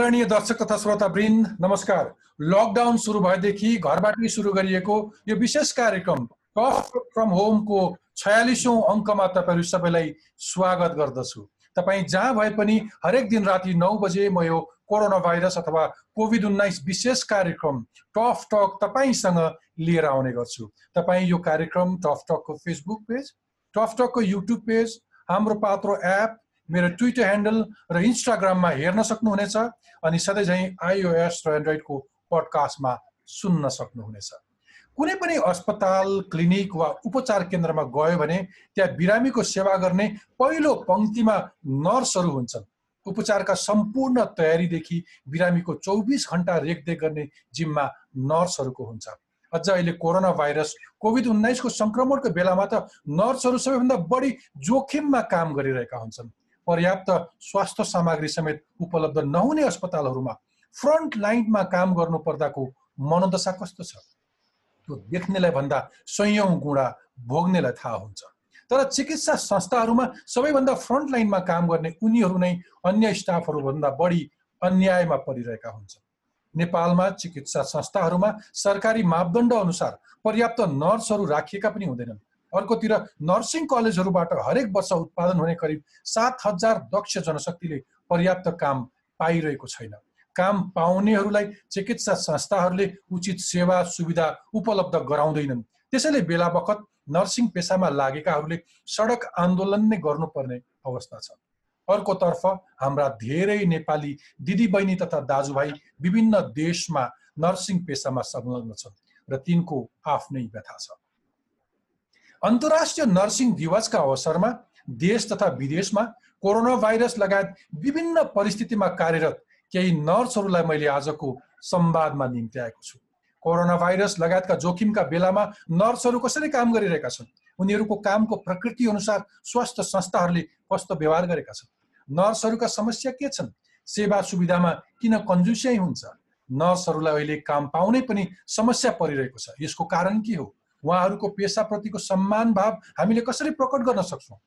आदरणीय दर्शक तथा श्रोता वृन्द नमस्कार। लकडाउन सुरु भएदेखि घरबाटै सुरु गरिएको यो विशेष कार्यक्रम टफ फ्रम होमको छयालिसौँ अङ्कमा तपाईँहरू सबैलाई स्वागत गर्दछु। तपाईँ जहाँ भए पनि हरेक दिन राति नौ बजे म यो कोरोना भाइरस अथवा कोभिड उन्नाइस विशेष कार्यक्रम टफ टक तपाईँसँग लिएर आउने गर्छु। तपाईँ यो कार्यक्रम टफ टकको Facebook page tough टकको YouTube page Hamro Patro app मेरो ट्विटर ह्यान्डल र इन्स्टाग्राममा हेर्न सक्नुहुनेछ अनि सधैँ आइओएस र एन्ड्रोइडको पडकास्टमा सुन्न सक्नुहुनेछ। कुनै पनि अस्पताल क्लिनिक वा उपचार केन्द्रमा गयो भने त्यहाँ बिरामीको सेवा गर्ने पहिलो पङ्क्तिमा नर्सहरू हुन्छन्। उपचारका सम्पूर्ण तयारीदेखि बिरामीको चौबिस घन्टा रेखदेख गर्ने जिम्मा नर्सहरूको हुन्छ। अझ अहिले कोरोना भाइरस कोभिड उन्नाइसको सङ्क्रमणको बेलामा त नर्सहरू सबैभन्दा बढी जोखिममा काम गरिरहेका हुन्छन्। पर्याप्त स्वास्थ्य सामग्री समेत उपलब्ध नहुने अस्पतालहरूमा फ्रन्ट लाइनमा काम गर्नु पर्दाको मनोदशा कस्तो छ? त्यो देख्नेलाई भन्दा सयौँ गुणा भोग्नेलाई थाहा हुन्छ। तर चिकित्सा संस्थाहरूमा सबैभन्दा फ्रन्ट लाइनमा काम गर्ने उनीहरू नै अन्य स्टाफहरूभन्दा बढी अन्यायमा परिरहेका हुन्छन्। नेपालमा चिकित्सा संस्थाहरूमा सरकारी मापदण्ड अनुसार पर्याप्त नर्सहरू राखिएका पनि हुँदैनन्। अर्कोतिर नर्सिङ कलेजहरूबाट हरेक वर्ष उत्पादन हुने करिब सात हजार दक्ष जनशक्तिले पर्याप्त काम पाइरहेको छैन। काम पाउनेहरूलाई चिकित्सा संस्थाहरूले उचित सेवा सुविधा उपलब्ध गराउँदैनन्। त्यसैले बेला बखत नर्सिङ पेसामा लागेकाहरूले सडक आन्दोलन नै गर्नुपर्ने अवस्था छ। अर्कोतर्फ हाम्रा धेरै नेपाली दिदीबहिनी तथा दाजुभाइ विभिन्न देशमा नर्सिङ पेसामा संलग्न छन् र तिनको आफ्नै व्यथा छ। अन्तर्राष्ट्रिय नर्सिङ दिवसका अवसरमा देश तथा विदेशमा कोरोना भाइरस लगायत विभिन्न परिस्थितिमा कार्यरत केही नर्सहरूलाई मैले आजको संवादमा निम्ति आएको छु। कोरोना भाइरस लगायतका जोखिमका बेलामा नर्सहरू कसरी काम गरिरहेका छन्? उनीहरूको कामको प्रकृति अनुसार स्वास्थ्य संस्थाहरूले कस्तो व्यवहार गरेका छन्? नर्सहरूका समस्या के छन्? सेवा सुविधामा किन कन्जुसियाइ हुन्छ नर्सहरूलाई अहिले काम पाउनै पनि समस्या परिरहेको छ। यसको कारण के हो? उहाँहरूको पेसाप्रतिको सम्मान भाव हामीले कसरी प्रकट गर्न सक्छौँ?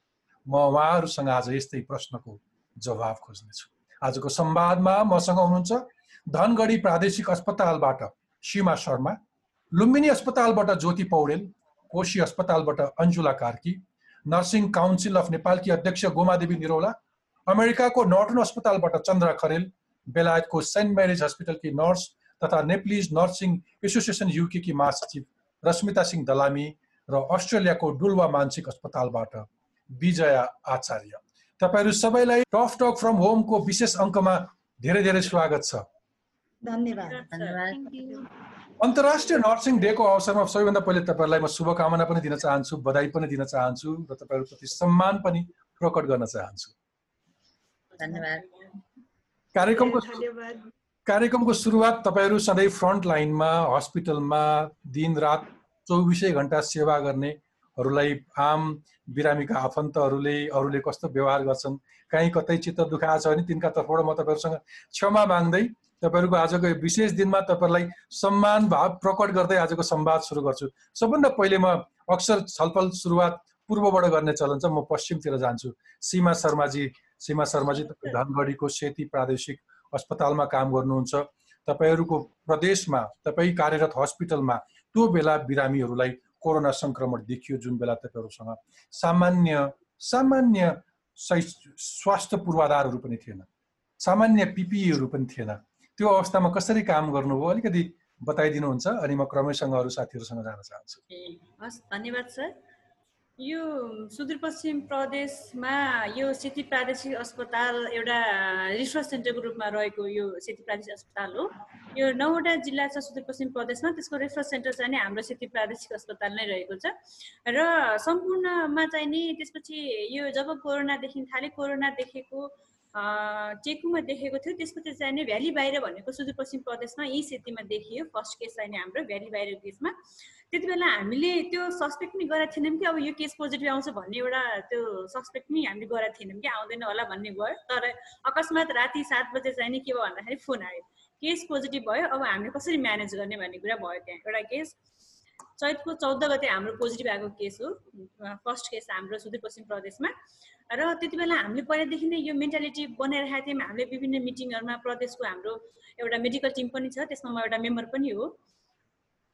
म उहाँहरूसँग आज यस्तै प्रश्नको जवाब खोज्नेछु। आजको संवादमा मसँग हुनुहुन्छ धनगढी प्रादेशिक अस्पतालबाट सीमा शर्मा लुम्बिनी अस्पतालबाट ज्योति पौडेल कोशी अस्पतालबाट Anjula Karki nursing council of नेपालकी अध्यक्ष गोमादेवी निरौला अमेरिकाको नर्टन अस्पतालबाट चन्द्र खरेल बेलायतको सेन्ट म्यारिज हस्पिटलकी नर्स तथा नेप्लिज नर्सिङ एसोसिएसन युकेकी महासचिव रश्मिता सिंह दलामी र अस्ट्रेलियाको डुल्वा मानसिक अस्पतालबाट विजया आचार्य। तपाईँहरू सबैलाई टफ टक फ्रम होमको विशेष अङ्कमा धेरै धेरै स्वागत छ। अन्तर्राष्ट्रिय नर्सिङ डेको अवसरमा सबैभन्दा पहिले तपाईँहरूलाई म शुभकामना पनि दिन चाहन्छु बधाई पनि दिन चाहन्छु र तपाईँहरूप्रति सम्मान पनि प्रकट गर्न चाहन्छु। कार्यक्रमको कार्यक्रमको सुरुवात तपाईँहरू सधैँ फ्रन्ट लाइनमा हस्पिटलमा दिनरात चौबिसै घन्टा सेवा गर्नेहरूलाई आम बिरामीका आफन्तहरूले अरूले कस्तो व्यवहार गर्छन् काहीँ कतै चित्त दुखाएको छ भने तिनका तर्फबाट म तपाईँहरूसँग क्षमा माग्दै तपाईँहरूको आजको विशेष दिनमा तपाईँहरूलाई सम्मान भाव प्रकट गर्दै आजको संवाद सुरु गर्छु। सबभन्दा पहिले म अक्सर छलफल सुरुवात पूर्वबाट गर्ने चलन छ म पश्चिमतिर जान्छु। सीमा शर्माजी सीमा शर्माजी तपाईँ धनगढीको सेती प्रादेशिक अस्पतालमा काम गर्नुहुन्छ। तपाईँहरूको प्रदेशमा तपाईँ कार्यरत हस्पिटलमा त्यो बेला बिरामीहरूलाई कोरोना सङ्क्रमण देखियो जुन बेला तपाईँहरूसँग। सामान्य सामान्य स्वास्थ्य पूर्वाधारहरू पनि थिएन। सामान्य पिपिईहरू पनि थिएन। त्यो अवस्थामा कसरी काम गर्नुभयो? अलिकति बताइदिनुहुन्छ अनि म क्रमैसँग अरू साथीहरूसँग जान चाहन्छु। हस् धन्यवाद सर। यो सुदूरपश्चिम प्रदेशमा यो सेती प्रादेशिक अस्पताल एउटा रिसर्च सेन्टरको रूपमा रहेको यो सेती प्रादेशिक अस्पताल हो। यो नौवटा जिल्ला छ सुदूरपश्चिम प्रदेशमा त्यसको रेफरल सेन्टर चाहिँ नि हाम्रो सेती प्रादेशिक अस्पताल नै रहेको छ। र सम्पूर्णमा चाहिँ नि त्यसपछि यो जब कोरोनादेखि थाले कोरोना देखेको चेकुमा देखेको थियो त्यसपछि चाहिँ नि भ्याली बाहिर भनेको सुदूरपश्चिम प्रदेशमा यही सेतीमा देखियो फर्स्ट केस चाहिँ हाम्रो भ्याली बाहिर केसमा। त्यति बेला हामीले त्यो सस्पेक्ट पनि गरेको थिएनौँ कि अब यो केस पोजिटिभ आउँछ भन्ने एउटा त्यो सस्पेक्ट पनि हामीले गरेको थिएनौँ कि आउँदैन होला भन्ने भयो। तर अकस्मात राति सात बजे चाहिँ नि के भयो भन्दाखेरि फोन आयो। केस पोजिटिभ भयो अब हामीले कसरी म्यानेज गर्ने भन्ने कुरा भयो त्यहाँ। एउटा केस चैतको चौध गते हाम्रो पोजिटिभ आएको केस हो। फर्स्ट केस हाम्रो सुदूरपश्चिम प्रदेशमा। र त्यति बेला हामीले पहिलादेखि नै यो मेन्टालिटी बनाइरहेको थियौँ। हामीले विभिन्न मिटिङहरूमा प्रदेशको हाम्रो एउटा मेडिकल टिम पनि छ त्यसमा म एउटा मेम्बर पनि हो।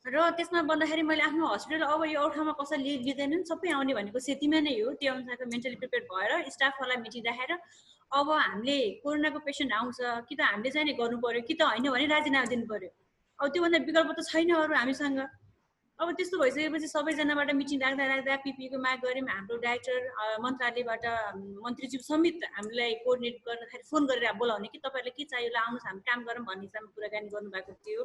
र त्यसमा भन्दाखेरि मैले आफ्नो हस्पिटल अब यो ठाउँमा कसैले लिँदैनन् सबै आउने भनेको सेतीमा नै हो। त्यो अनुसारको मेन्टली प्रिपेयर भएर स्टाफहरूलाई मिटिङ राखेर अब हामीले कोरोनाको पेसेन्ट आउँछ कि त हामीले चाहिँ गर्नु पऱ्यो कि त होइन भने राजीनामा दिनु पऱ्यो अब त्योभन्दा विकल्प त छैन अरू हामीसँग। अब त्यस्तो भइसकेपछि सबैजनाबाट मिटिङ राख्दा राख्दा पिपीको माग गऱ्यौँ। हाम्रो डाइरेक्टर मन्त्रालयबाट मन्त्रीज्यू समेत हामीलाई कोअर्डिनेट गर्दाखेरि फोन गरेर बोलाउने कि तपाईँहरूलाई के चाहियो ल आउनुहोस् हामी काम गरौँ भन्ने हिसाबमा कुराकानी गर्नुभएको थियो।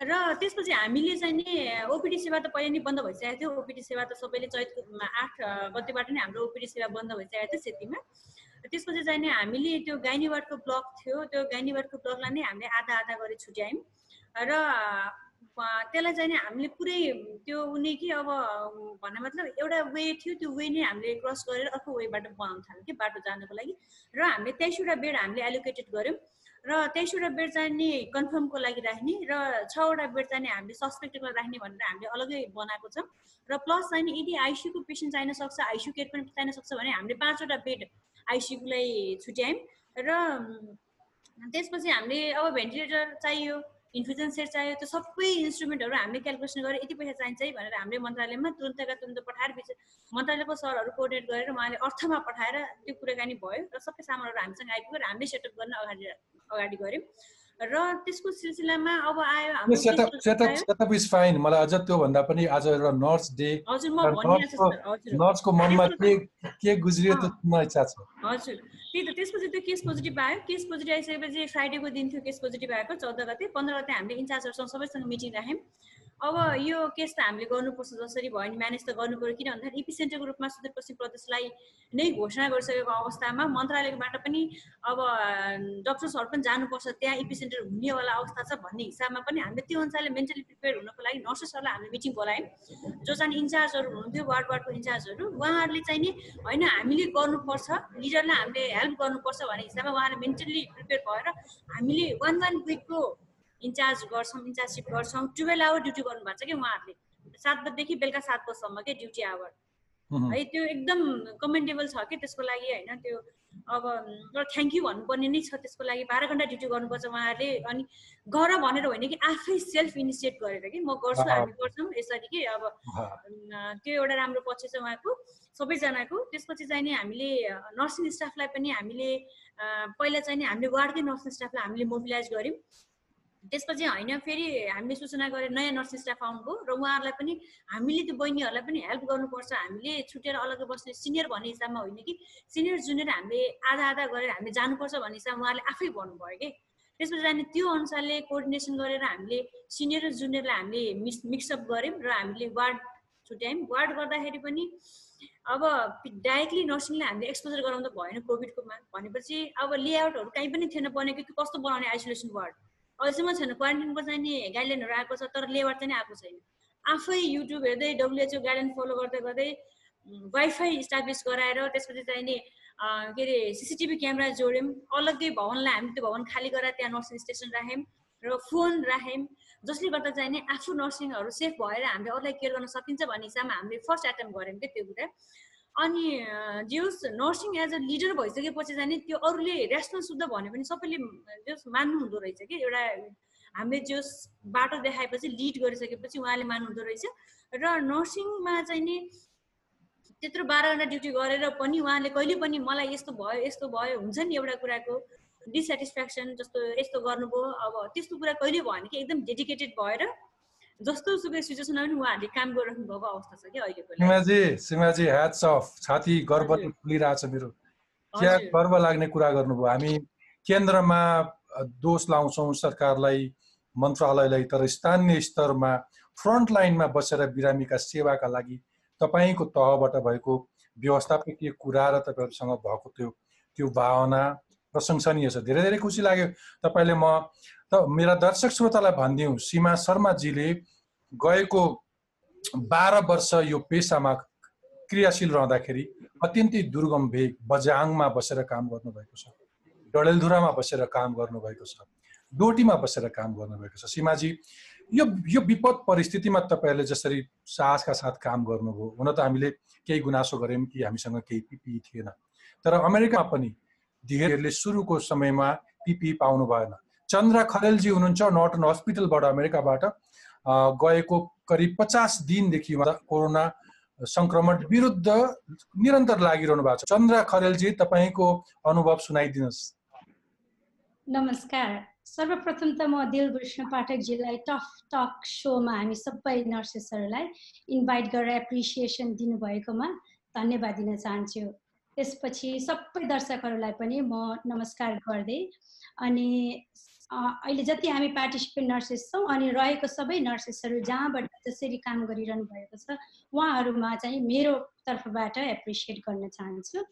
र त्यसपछि हामीले चाहिँ नि ओपिडी सेवा त पहिला नै बन्द भइसकेको थियो। ओपिडी सेवा त सबैले चैत आठ गतेबाट नै हाम्रो ओपिडी सेवा बन्द भइसकेको थियो सेतीमा। त्यसपछि चाहिँ नि हामीले त्यो गाइनीवाडको ब्लक थियो। त्यो गाइनीवाडको ब्लकलाई नै हामीले आधा आधा गरी छुट्यायौँ। र त्यसलाई चाहिँ नि हामीले पुरै त्यो उनी कि अब भन्ने मतलब एउटा वे थियो त्यो वे नै हामीले क्रस गरेर अर्को वेबाट बनाउन थाल्यौँ कि बाटो जानको लागि। र हामीले तेइसवटा बेड हामीले एलोकेटेड गऱ्यौँ। र तेइसवटा बेड चाहिँ नि कन्फर्मको लागि राख्ने र छवटा बेड चाहिँ हामीले सस्पेक्टेडको राख्ने भनेर हामीले अलग्गै बनाएको छ। र प्लस चाहिँ यदि आइसियुको पेसेन्ट चाहिन सक्छ आइसियु केयर पनि चाहिन सक्छ भने हामीले पाँचवटा बेड आइसियुलाई छुट्यायौँ। र त्यसपछि हामीले अब भेन्टिलेटर चाहियो। इन्फ्युजन सेट चाहियो त्यो सबै इन्स्ट्रुमेन्टहरू हामीले क्यालकुलेसन गरेर यति पैसा चाहिन्छ है भनेर हामीले मन्त्रालयमा तुरन्तका तुरन्त पठाएर मन्त्रालयको सरहरू कोअर्डिनेट गरेर उहाँले अर्थमा पठाएर त्यो कुराकानी भयो र सबै सामानहरू हामीसँग आइपुग्यो र हामीले सेटअप गर्न अगाडि अगाडि गऱ्यौँ। र त्यसको सिलसिलामा अब आयो सेटअप इज फाइन। मलाई अझ त्योभन्दा पनि आज एउटा नर्स डे। हजुर म भनिहाल्छु नर्सको मनमा के के गुज्रियो त्यो सुन्न इच्छा छ? हजुर। त्यही त त्यसपछि त्यो केस पोजिटिभ आयो। केस पोजिटिभ आइसकेपछि फ्राइडेको दिन थियो केस पोजिटिभ आएको चौध गते। पन्ध्र गते हामीले इन्चार्जहरूसँग सबैसँग मिटिङ राख्यौँ। अब यो केस त हामीले गर्नुपर्छ जसरी भयो भने म्यानेज त गर्नु पऱ्यो किन भन्दाखेरि इपिसेन्टरको रूपमा सुदूरपश्चिम प्रदेशलाई नै घोषणा गरिसकेको अवस्थामा मन्त्रालयबाट पनि अब डक्टर्सहरू पनि जानुपर्छ त्यहाँ इपिसेन्टर हुनेवाला अवस्था छ भन्ने हिसाबमा पनि हामीले त्यो अनुसारले मेन्टली प्रिपेयर हुनको लागि नर्सेसहरूलाई हामीले मिटिङ बोलायौँ। जो चाहिँ इन्चार्जहरू हुनुहुन्थ्यो वार्ड वार्डको इन्चार्जहरू उहाँहरूले चाहिँ नि होइन हामीले गर्नुपर्छ लिडरलाई हामीले हेल्प गर्नुपर्छ भन्ने हिसाबमा उहाँहरूले मेन्टली प्रिपेयर भएर हामीले वान वान विकको इन्चार्ज गर्छौँ इन्चार्जसिप गर्छौँ। टुवेल्भ आवर ड्युटी गर्नुभएको छ कि उहाँहरूले? सात बजीदेखि बेलुका सात बजीसम्म के ड्युटी आवर है त्यो एकदम कमेन्डेबल छ कि त्यसको लागि होइन? त्यो अब थ्याङ्क यू भन्नुपर्ने नै छ त्यसको लागि। बाह्र घन्टा ड्युटी गर्नुपर्छ उहाँहरूले। अनि गर भनेर होइन कि आफै सेल्फ इनिसिएट गरेर कि म गर्छु हामी गर्छौँ यसरी कि अब त्यो एउटा राम्रो पक्ष छ उहाँको सबैजनाको। त्यसपछि चाहिँ नि हामीले नर्सिङ स्टाफलाई पनि हामीले पहिला चाहिँ नि हामीले वार्डकै नर्सिङ स्टाफलाई हामीले मोबिलाइज गऱ्यौँ। त्यसपछि होइन फेरि हामीले सूचना गरेर नयाँ नर्सिङ स्टाफ आउनुभयो र उहाँहरूलाई पनि हामीले त्यो बहिनीहरूलाई पनि हेल्प गर्नुपर्छ। हामीले छुटेर अलग्गै बस्ने सिनियर भन्ने हिसाबमा होइन कि सिनियर जुनियर हामीले आधा आधा गरेर हामीले जानुपर्छ भन्ने हिसाबमा उहाँले आफै भन्नुभयो कि। त्यसपछि जाने त्यो अनुसारले कोअर्डिनेसन गरेर हामीले सिनियर र जुनियरलाई हामीले मिक्स मिक्सअप गऱ्यौँ र हामीले वार्ड छुट्यायौँ। वार्ड गर्दाखेरि पनि अब डाइरेक्टली नर्सिङलाई हामीले एक्सपोजर गराउँदा भएन कोभिडकोमा। भनेपछि अब लेआउटहरू कहीँ पनि थिएन बनेको कि कस्तो बनाउने आइसोलेसन वार्ड। अहिलेसम्म छैन क्वारेन्टाइनको चाहिँ नि गाइडलाइनहरू आएको छ तर लेबर चाहिँ आएको छैन। आफै युट्युब हेर्दै डब्लुएचओ गाइडलाइन फलो गर्दै गर्दै वाइफाई इस्टाब्लिस गराएर त्यसपछि चाहिँ नि के अरे सिसिटिभी क्यामेरा जोड्यौँ। अलग्गै भवनलाई हामी त्यो भवन खाली गराएर त्यहाँ नर्सिङ स्टेसन राख्यौँ र फोन राख्यौँ जसले गर्दा चाहिँ नि आफू नर्सिङहरू सेफ भएर हामीले अरूलाई केयर गर्न सकिन्छ भन्ने हिसाबमा हामीले फर्स्ट एटेम्प गऱ्यौँ क्या त्यो कुरा। अनि जियोस् नर्सिङ एज अ लिडर भइसकेपछि चाहिँ त्यो अरूले रेस्पोन्स शुद्ध भन्यो भने सबैले जस मान्नु हुँदो रहेछ कि? एउटा हामीले जस बाटो देखाएपछि लिड गरिसकेपछि उहाँले मान्नुहुँदो रहेछ। र नर्सिङमा चाहिँ नि त्यत्रो बाह्र घन्टा ड्युटी गरेर पनि उहाँले कहिले पनि मलाई यस्तो भयो यस्तो भयो हुन्छ नि एउटा कुराको। डिसेटिस्फ्याक्सन जस्तो यस्तो गर्नुभयो। अब त्यस्तो कुरा कहिले भयो भने कि? एकदम डेडिकेटेड भएर जस्तो सुकै सिचुएसनमा पनि उहाँहरूले काम गरिराख्नु भएको अवस्था छ कि अहिलेको सीमाजी सीमाजी ह्याट्स अफ छाती गर्व फुलिरहेछ मेरो। क्या गर्व लाग्ने कुरा गर्नुभयो? हामी केन्द्रमा दोष लाउँछौँ सरकारलाई मन्त्रालयलाई तर स्थानीय स्तरमा फ्रन्ट लाइनमा बसेर बिरामीका सेवाका लागि तपाईँको तहबाट भएको व्यवस्थापकीय कुरा र तपाईँहरूसँग भएको त्यो त्यो भावना प्रशंसनीय छ। धेरै धेरै खुसी लाग्यो। तपाईँले म त मेरा दर्शक श्रोतालाई भनिदिउँ सीमा शर्माजीले गएको बाह्र वर्ष यो पेसामा क्रियाशील रहँदाखेरि अत्यन्तै दुर्गम भेग बजाङमा बसेर काम गर्नुभएको छ। डडेलधुरामा बसेर काम गर्नुभएको छ। डोटीमा बसेर काम गर्नुभएको छ। सीमाजी यो यो विपद परिस्थितिमा तपाईँहरूले जसरी साहसका साथ काम गर्नुभयो हुन त हामीले केही गुनासो गऱ्यौँ कि हामीसँग केही पिपिई थिएन। तर अमेरिकामा पनि धेरैहरूले सुरुको समयमा पिपिई पाउनु भएन। चन्द्र खरेलजी हुनुहुन्छ नर्टन हस्पिटलबाट अमेरिकाबाट गएको करिब पचास दिनदेखि कोरोना सङ्क्रमण विरुद्ध निरन्तर लागिरहनु भएको छ। चन्द्र खरेलजी तपाईँको अनुभव सुनाइदिनुहोस्। नमस्कार। सर्वप्रथम त म दिलभूषण पाठकजीलाई टफ टक सोमा हामी सबै नर्सेसहरूलाई इन्भाइट गरेर एप्रिसिएसन दिनुभएकोमा धन्यवाद दिन चाहन्छु। त्यसपछि सबै दर्शकहरूलाई पनि म नमस्कार गर्दै अनि अहिले जति हामी पार्टिसिपेन्ट नर्सेस छौँ अनि रहेको सबै नर्सेसहरू जहाँबाट जसरी काम गरिरहनु भएको छ उहाँहरूमा चाहिँ मेरो तर्फबाट एप्रिसिएट गर्न चाहन्छु।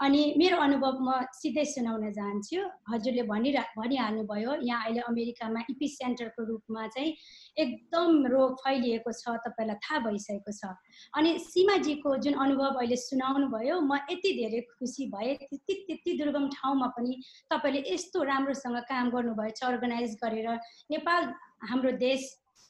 अनि मेरो अनुभव म सिधै सुनाउन चाहन्छु। हजुरले भनिरह भनिहाल्नुभयो यहाँ अहिले अमेरिकामा इपी सेन्टरको रूपमा चाहिँ एकदम रोग फैलिएको छ तपाईँलाई थाहा भइसकेको छ। अनि सीमाजीको जुन अनुभव अहिले सुनाउनु भयो म यति धेरै खुसी भएँ त्यति त्यति दुर्गम ठाउँमा पनि तपाईँले यस्तो राम्रोसँग काम गर्नुभएछ अर्गनाइज गरेर नेपाल हाम्रो देश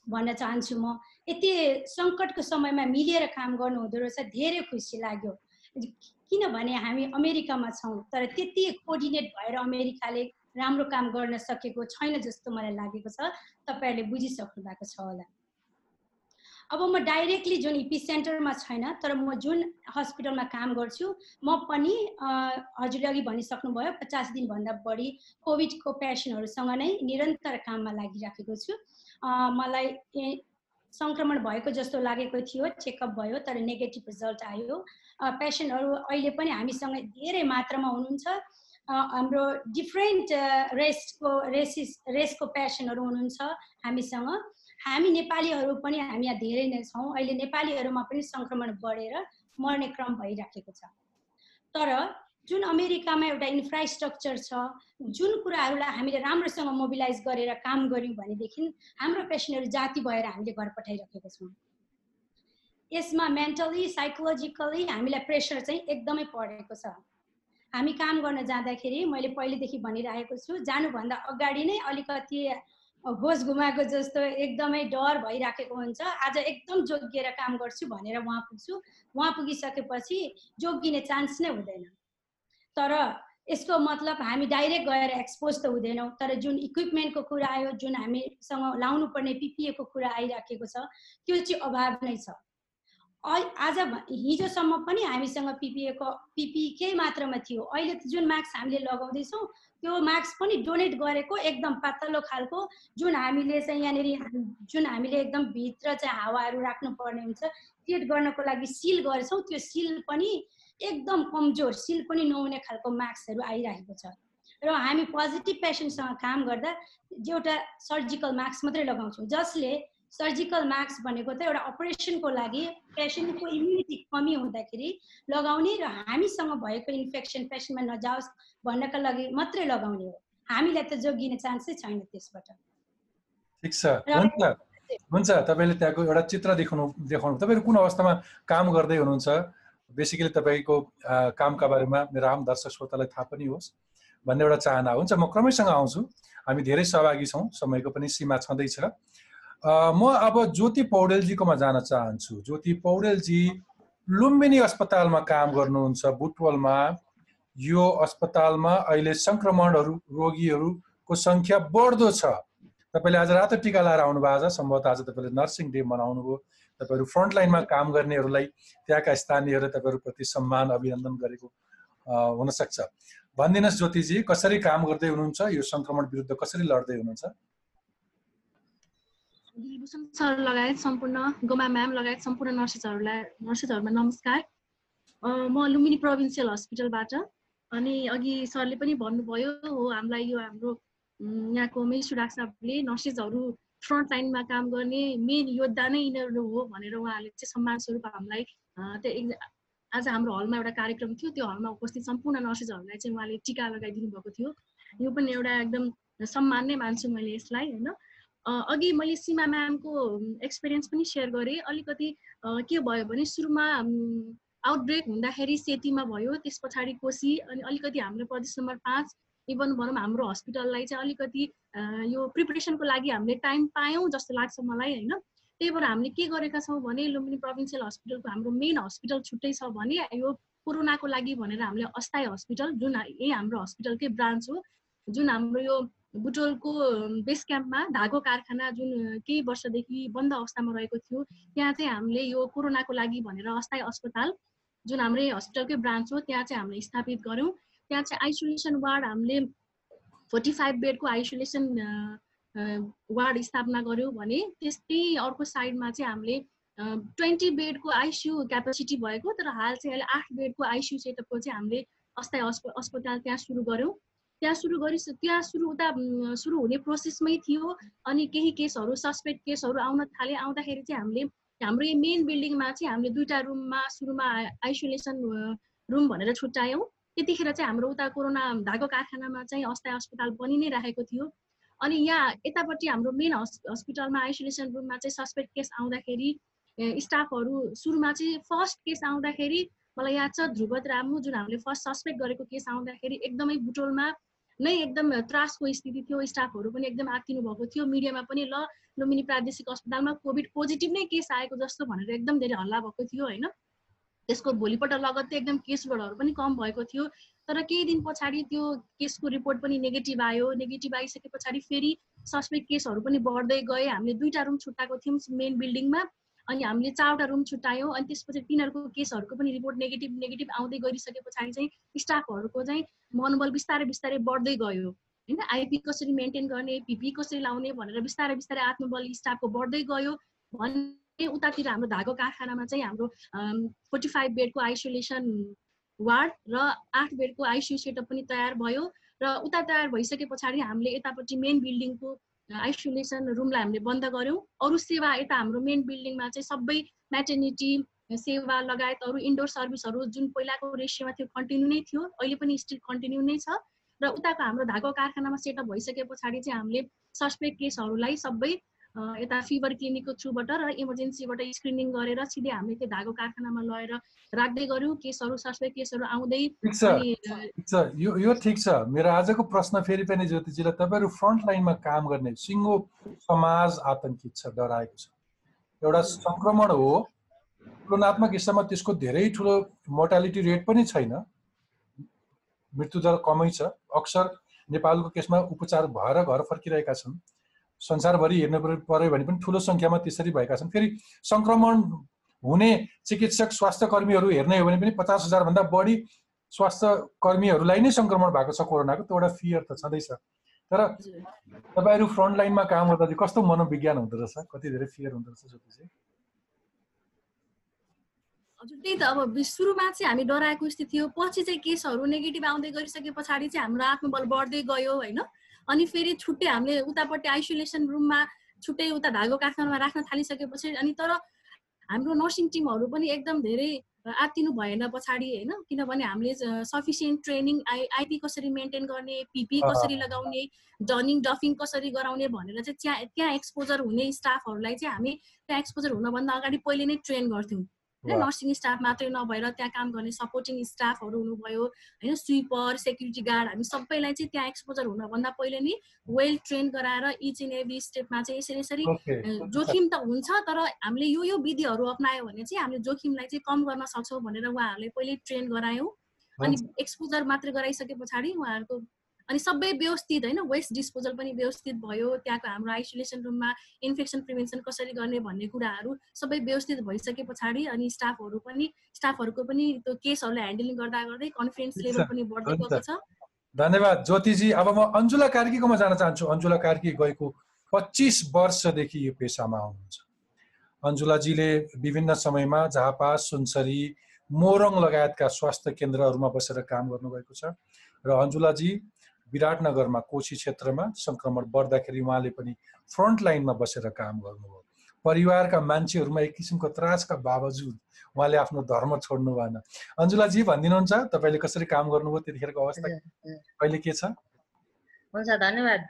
भन्न चाहन्छु म। यति सङ्कटको समयमा मिलेर काम गर्नु हुँदो रहेछ धेरै खुसी लाग्यो। किनभने हामी अमेरिकामा छौँ तर त्यति कोअर्डिनेट भएर अमेरिकाले राम्रो काम गर्न सकेको छैन जस्तो मलाई लागेको छ। तपाईँहरूले बुझिसक्नु भएको छ होला। अब म डाइरेक्टली जुन इपी सेन्टरमा छैन तर म जुन हस्पिटलमा काम गर्छु म पनि हजुरले अघि भनिसक्नुभयो पचास दिनभन्दा बढी कोभिडको पेसेन्टहरूसँग नै निरन्तर काममा लागिराखेको छु। मलाई सङ्क्रमण भएको जस्तो लागेको थियो चेकअप भयो तर नेगेटिभ रिजल्ट आयो। पेसेन्टहरू अहिले पनि हामीसँग धेरै मात्रामा हुनुहुन्छ। हाम्रो डिफ्रेन्ट रेसको रेसिस रेसको पेसेन्टहरू हुनुहुन्छ हामीसँग। हामी नेपालीहरू पनि हामी यहाँ धेरै नै छौँ। अहिले नेपालीहरूमा पनि सङ्क्रमण बढेर मर्ने क्रम भइराखेको छ। तर जुन अमेरिकामा एउटा इन्फ्रास्ट्रक्चर छ जुन कुराहरूलाई हामीले राम्रोसँग मोबिलाइज गरेर काम गऱ्यौँ भनेदेखि हाम्रो पेसेन्टहरू जाति भएर हामीले घर पठाइराखेका छौँ। यसमा मेन्टली साइकोलोजिकली हामीलाई प्रेसर चाहिँ एकदमै परेको छ। हामी काम गर्न जाँदाखेरि मैले पहिलेदेखि भनिरहेको छु जानुभन्दा अगाडि नै अलिकति होस घुमाएको जस्तो एकदमै डर भइराखेको हुन्छ। आज एकदम जोगिएर काम गर्छु भनेर उहाँ पुग्छु। उहाँ पुगिसकेपछि जोगिने चान्स नै हुँदैन। तर यसको मतलब हामी डाइरेक्ट गएर एक्सपोज त हुँदैनौँ तर जुन इक्विपमेन्टको कुरा आयो जुन हामीसँग लाउनु पर्ने पिपिएको कुरा आइराखेको छ त्यो चाहिँ अभाव नै छ। आज हिजोसम्म पनि हामीसँग पिपिएको पिपी केही मात्रामा थियो। अहिले त जुन मास्क हामीले लगाउँदैछौँ त्यो मास्क पनि डोनेट गरेको एकदम पातलो खालको जुन हामीले चाहिँ यहाँनिर जुन हामीले एकदम भित्र चाहिँ हावाहरू राख्नुपर्ने हुन्छ क्रिएट गर्नको लागि सिल गर्छौँ। त्यो सिल पनि एकदम कमजोर सिल पनि नहुने खालको मार्क्सहरू आइरहेको छ। र हामी पोजिटिभ पेसेन्टसँग काम गर्दा एउटा सर्जिकल मास्क मात्रै लगाउँछौँ जसले सर्जिकल मास्क भनेको त एउटा अपरेसनको लागि पेसेन्टको इम्युनिटी कमी हुँदाखेरि लगाउने र हामीसँग भएको इन्फेक्सन पेसेन्टमा नजाओस् भन्नका लागि मात्रै लगाउने हो। हामीलाई त जोगिने चान्सै छैन त्यसबाट। ठिक छ। हुन्छ। हुन्छ। तपाईँले त्यहाँको एउटा चित्र देखाउनु देखाउनु तपाईँहरू कुन अवस्थामा काम गर्दै हुनुहुन्छ? बेसिकली तपाईँको कामका बारेमा मेरो आम दर्शक श्रोतालाई थाहा पनि होस्। भन्ने एउटा चाहना हुन्छ। म क्रमैसँग आउँछु। हामी धेरै सहभागी छौँ। समयको पनि सीमा छँदैछ। म अब ज्योति पौडेलजीकोमा जान चाहन्छु। ज्योति पौडेलजी लुम्बिनी अस्पतालमा काम गर्नुहुन्छ। बुटवलमा यो अस्पतालमा अहिले सङ्क्रमणहरू रोगीहरूको सङ्ख्या बढ्दो छ। तपाईँले आज रातो टिका लगाएर आउनु भएको छ। सम्भवतः आज तपाईँले नर्सिङ डे मनाउनु भयो तपाईँहरू फ्रन्टलाइनमा काम गर्नेहरूलाई त्यहाँका स्थानीयहरू तपाईँहरूप्रति सम्मान अभिनन्दन गरेको हुनसक्छ भनिदिनुहोस् ज्योतिजी कसरी काम गर्दै हुनुहुन्छ? यो सङ्क्रमण विरुद्ध कसरी लड्दै हुनुहुन्छ? दिलभूषण सर लगायत सम्पूर्ण गोमा म्याम लगायत सम्पूर्ण नर्सेसहरूलाई नर्सेसहरूमा नमस्कार। म लुम्बिनी प्रोभिन्सियल हस्पिटलबाट अनि अघि सरले पनि भन्नुभयो हो हामीलाई यो हाम्रो यहाँको मेसु डाक्टरले नर्सेसहरू फ्रन्ट लाइनमा काम गर्ने मेन योद्धा नै यिनीहरू हो भनेर उहाँहरूले चाहिँ सम्मान स्वरूप हामीलाई त्यो आज हाम्रो हलमा एउटा कार्यक्रम थियो त्यो हलमा उपस्थित सम्पूर्ण नर्सेसहरूलाई चाहिँ उहाँले टिका लगाइदिनु भएको थियो। यो पनि एउटा एकदम सम्मान नै मान्छु मैले यसलाई होइन। अघि मैले सीमा म्यामको एक्सपिरियन्स पनि सेयर गरेँ। अलिकति के भयो भने सुरुमा आउटब्रेक हुँदाखेरि सेतीमा भयो त्यस पछाडि कोसी अनि अलिकति हाम्रो प्रदेश नम्बर पाँच इभन भनौँ हाम्रो हस्पिटललाई चाहिँ अलिकति यो प्रिपरेसनको लागि हामीले टाइम पायौँ जस्तो लाग्छ मलाई होइन? त्यही भएर हामीले के गरेका छौँ भने लुम्बिनी प्रोभिन्सियल हस्पिटलको हाम्रो मेन हस्पिटल छुट्टै छ भने यो कोरोनाको लागि भनेर हामीले अस्थायी हस्पिटल जुन यही हाम्रो हस्पिटलकै ब्रान्च हो जुन हाम्रो यो बुटोलको बेस क्याम्पमा धागो कारखाना जुन केही वर्षदेखि बन्द अवस्थामा रहेको थियो त्यहाँ चाहिँ हामीले यो कोरोनाको लागि भनेर अस्थायी अस्पताल जुन हाम्रै हस्पिटलकै ब्रान्च हो त्यहाँ चाहिँ हामीले स्थापित गऱ्यौँ। त्यहाँ चाहिँ आइसोलेसन वार्ड हामीले फोर्टी फाइभ बेडको आइसोलेसन वार्ड स्थापना गऱ्यौँ भने त्यस्तै अर्को साइडमा चाहिँ हामीले ट्वेन्टी बेडको आइसियु क्यापेसिटी भएको तर हाल चाहिँ अहिले आठ बेडको आइसियु सेटअपको चाहिँ हामीले अस्थायी अस्पताल त्यहाँ सुरु गऱ्यौँ त्यहाँ सुरु गरि त्यहाँ सुरु उता सुरु हुने प्रोसेसमै थियो अनि केही केसहरू सस्पेक्ट केसहरू आउन थाले। आउँदाखेरि चाहिँ हामीले हाम्रो यो मेन बिल्डिङमा चाहिँ हामीले दुईवटा रुममा सुरुमा आइसोलेसन रुम भनेर छुट्यायौँ। त्यतिखेर चाहिँ हाम्रो उता कोरोना धागो कारखानामा चाहिँ अस्थायी अस्पताल बनि नै राखेको थियो। अनि यहाँ यतापट्टि हाम्रो मेन हस् हस्पिटलमा आइसोलेसन रुममा चाहिँ सस्पेक्ट केस आउँदाखेरि स्टाफहरू सुरुमा चाहिँ फर्स्ट केस आउँदाखेरि मलाई याद छ ध्रुवत रामु जुन हामीले फर्स्ट सस्पेक्ट गरेको केस आउँदाखेरि एकदमै बुटोलमा नै एकदम त्रासको स्थिति थियो स्टाफहरू पनि एकदम आत्तिनु भएको थियो। मिडियामा पनि ल लुम्बिनी प्रादेशिक अस्पतालमा कोभिड पोजिटिभ नै केस आएको जस्तो भनेर एकदम धेरै हल्ला भएको थियो होइन? त्यसको भोलिपल्ट लगत्तै एकदम केसबाट पनि कम भएको थियो। तर केही दिन पछाडि त्यो केसको रिपोर्ट पनि नेगेटिभ आयो। नेगेटिभ आइसके पछाडि फेरि सस्पेक्ट केसहरू पनि बढ्दै गए। हामीले दुईवटा रुम छुट्टाएको थियौँ मेन बिल्डिङमा अनि हामीले चारवटा रुम छुट्यायौँ अनि त्यसपछि तिनीहरूको केसहरूको पनि रिपोर्ट नेगेटिभ नेगेटिभ आउँदै गरिसके पछाडि चाहिँ स्टाफहरूको चाहिँ मनोबल बिस्तारै बिस्तारै बढ्दै गयो। होइन? आइपी कसरी मेन्टेन गर्ने पिपी कसरी लाउने भनेर बिस्तारै बिस्तारै आत्मबल स्टाफको बढ्दै गयो। भने उतातिर हाम्रो धागो कारखानामा चाहिँ हाम्रो फोर्टी फाइभ बेडको आइसोलेसन वार्ड र आठ बेडको आइसियु सेटअप पनि तयार भयो र उता तयार भइसके पछाडि हामीले यतापट्टि मेन बिल्डिङको आइसोलेसन रुमलाई हामीले बन्द गऱ्यौँ। अरू सेवा यता हाम्रो मेन बिल्डिङमा चाहिँ सबै म्याटर्निटी सेवा लगायत अरू इन्डोर सर्भिसहरू जुन पहिलाको रेसियोमा थियो कन्टिन्यू नै थियो अहिले पनि स्टिल कन्टिन्यू नै छ। र उताको हाम्रो धागो कारखानामा सेटअप भइसके पछाडि चाहिँ हामीले सस्पेक्ट केसहरूलाई सबै यता फिभर क्लिनिकको थ्रुबाट र इमर्जेन्सीबाट स्क्रिनिङ गरेर सिधै हामीले त्यो धागो कारखानामा लगेर राख्दै गऱ्यौँ। केसहरू सस्पेक्ट केसहरू आउँदै यो यो ठिक छ। मेरो आजको प्रश्न फेरि पनि ज्योतिजीलाई तपाईँहरू फ्रन्ट लाइनमा काम गर्ने सिङ्गो समाज आतङ्कित छ डराएको छ। एउटा सङ्क्रमण हो। तुलनात्मक हिसाबमा त्यसको धेरै ठुलो मोर्टालिटी रेट पनि छैन। मृत्युदर कमै छ। अक्सर नेपालको केसमा उपचार भएर घर फर्किरहेका छन्। संसारभरि हेर्नु पऱ्यो भने पनि ठुलो सङ्ख्यामा त्यसरी भएका छन्। फेरि सङ्क्रमण हुने चिकित्सक स्वास्थ्य कर्मीहरू हेर्ने हो भने पनि पचास हजारभन्दा बढी स्वास्थ्य कर्मीहरूलाई नै सङ्क्रमण भएको छ कोरोनाको त्यो एउटा फियर त छँदैछ। तर तपाईँहरू फ्रन्ट लाइनमा काम गर्दा चाहिँ कस्तो मनोविज्ञान हुँदो रहेछ? कति धेरै फियर हुँदो रहेछ चाहिँ हजुर त्यही त अब सुरुमा चाहिँ हामी डराएको स्थिति हो। पछि चाहिँ केसहरू नेगेटिभ आउँदै गरिसके पछाडि चाहिँ हाम्रो आत्मबल बढ्दै गयो होइन? अनि फेरि छुट्टै हामीले उतापट्टि आइसोलेसन रुममा छुट्टै उता धागो कारखानामा राख्न थालिसकेपछि अनि तर हाम्रो नर्सिङ टिमहरू पनि एकदम धेरै आत्तिनु भएन पछाडि होइन? किनभने हामीले सफिसियन्ट ट्रेनिङ आई आइपी कसरी मेन्टेन गर्ने पिपी कसरी लगाउने डनिङ डफिङ कसरी गराउने भनेर चाहिँ त्यहाँ त्यहाँ एक्सपोजर हुने स्टाफहरूलाई चाहिँ हामी त्यहाँ एक्सपोजर हुनभन्दा अगाडि पहिले नै ट्रेन गर्थ्यौँ। होइन नर्सिङ स्टाफ मात्रै नभएर त्यहाँ काम गर्ने सपोर्टिङ स्टाफहरू हुनुभयो होइन स्विपर सेक्युरिटी गार्ड हामी सबैलाई चाहिँ त्यहाँ एक्सपोजर हुनभन्दा पहिले नै वेल ट्रेन गराएर इच एन्ड एभ्री स्टेपमा चाहिँ यसरी यसरी जोखिम त हुन्छ तर हामीले यो यो विधिहरू अप्नायो भने चाहिँ हामीले जोखिमलाई चाहिँ कम गर्न सक्छौँ भनेर उहाँहरूले पहिले ट्रेन गरायौँ। अनि एक्सपोजर मात्रै गराइसके पछाडि उहाँहरूको अनि सबै व्यवस्थित होइन वेस्ट डिस्पोजल पनि व्यवस्थित भयो। त्यहाँको हाम्रो आइसोलेसन रुममा इन्फेक्सन प्रिभेन्सन कसरी गर्ने भन्ने कुराहरू सबै व्यवस्थित भइसके पछाडि अनि स्टाफहरू पनि स्टाफहरूको पनि त्यो केसहरूलाई ह्यान्डलिङ गर्दा गर्दै कन्फिडेन्स लेभल पनि बढ्दै गएको छ। धन्यवाद। ज्योतिजी अब म अन्जुला कार्कीकोमा जान चाहन्छु। अन्जुला कार्की गएको पच्चिस वर्षदेखि यो पेसामा हुनुहुन्छ अन्जुलाजीले विभिन्न समयमा झापा सुनसरी मोरङ लगायतका स्वास्थ्य केन्द्रहरूमा बसेर काम गर्नुभएको छ। र अन्जुलाजी विराटनगरमा कोशी क्षेत्रमा सङ्क्रमण बढ्दाखेरि उहाँले पनि फ्रन्ट लाइनमा बसेर काम गर्नुभयो। परिवारका मान्छेहरूमा एक किसिमको त्रासका बावजुद उहाँले आफ्नो धर्म छोड्नु भएन। अन्जुलाजी भनिदिनुहुन्छ? तपाईँले कसरी काम गर्नुभयो त्यतिखेरको अवस्था? कहिले के छ? हुन्छ धन्यवाद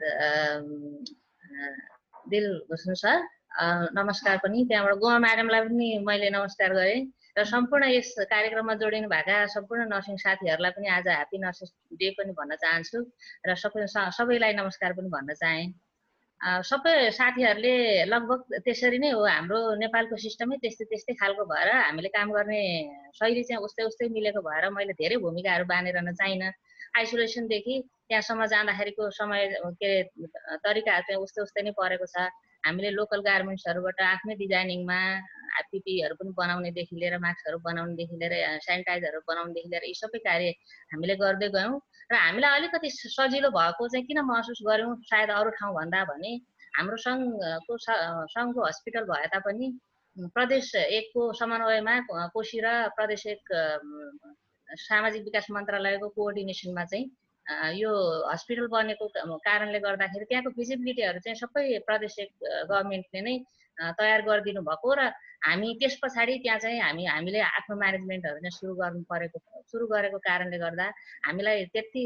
दिल भूषण सर। नमस्कार पनि। त्यहाँबाट गोवा म्याडमलाई पनि मैले नमस्कार गरेँ। र सम्पूर्ण यस कार्यक्रममा जोडिनु भएका सम्पूर्ण नर्सिङ साथीहरूलाई पनि आज ह्याप्पी नर्सेस डे पनि भन्न चाहन्छु र सबै सबैलाई नमस्कार पनि भन्न चाहेँ। सबै साथीहरूले लगभग त्यसरी नै हो हाम्रो नेपालको सिस्टमै त्यस्तै त्यस्तै खालको भएर हामीले काम गर्ने शैली चाहिँ उस्तै उस्तै मिलेको भएर मैले धेरै भूमिकाहरू बाँधिरहन चाहिनँ आइसोलेसनदेखि त्यहाँसम्म जाँदाखेरिको समय के अरे तरिकाहरू चाहिँ उस्तै उस्तै नै परेको छ। हामीले लोकल गार्मेन्ट्सहरूबाट आफ्नै डिजाइनिङमा पिपीहरू पनि बनाउनेदेखि लिएर मास्कहरू बनाउनेदेखि लिएर सेनिटाइजरहरू बनाउनेदेखि लिएर यी सबै कार्य हामीले गर्दै गयौँ र हामीलाई अलिकति सजिलो भएको चाहिँ किन महसुस गऱ्यौँ सायद अरू ठाउँ भन्दा भने हाम्रो सङ्घको सङ्घको हस्पिटल भए तापनि प्रदेश एकको समन्वयमा कोसी र प्रदेश एक सामाजिक विकास मन्त्रालयको कोअर्डिनेसनमा चाहिँ यो हस्पिटल बनेको कारणले गर्दाखेरि त्यहाँको फिजिबिलिटीहरू चाहिँ सबै प्रदेश गभर्मेन्टले नै तयार गरिदिनु भएको र हामी त्यस पछाडि त्यहाँ चाहिँ हामी हामीले आफ्नो म्यानेजमेन्टहरू चाहिँ सुरु गर्नु परेको सुरु गरेको कारणले गर्दा हामीलाई त्यति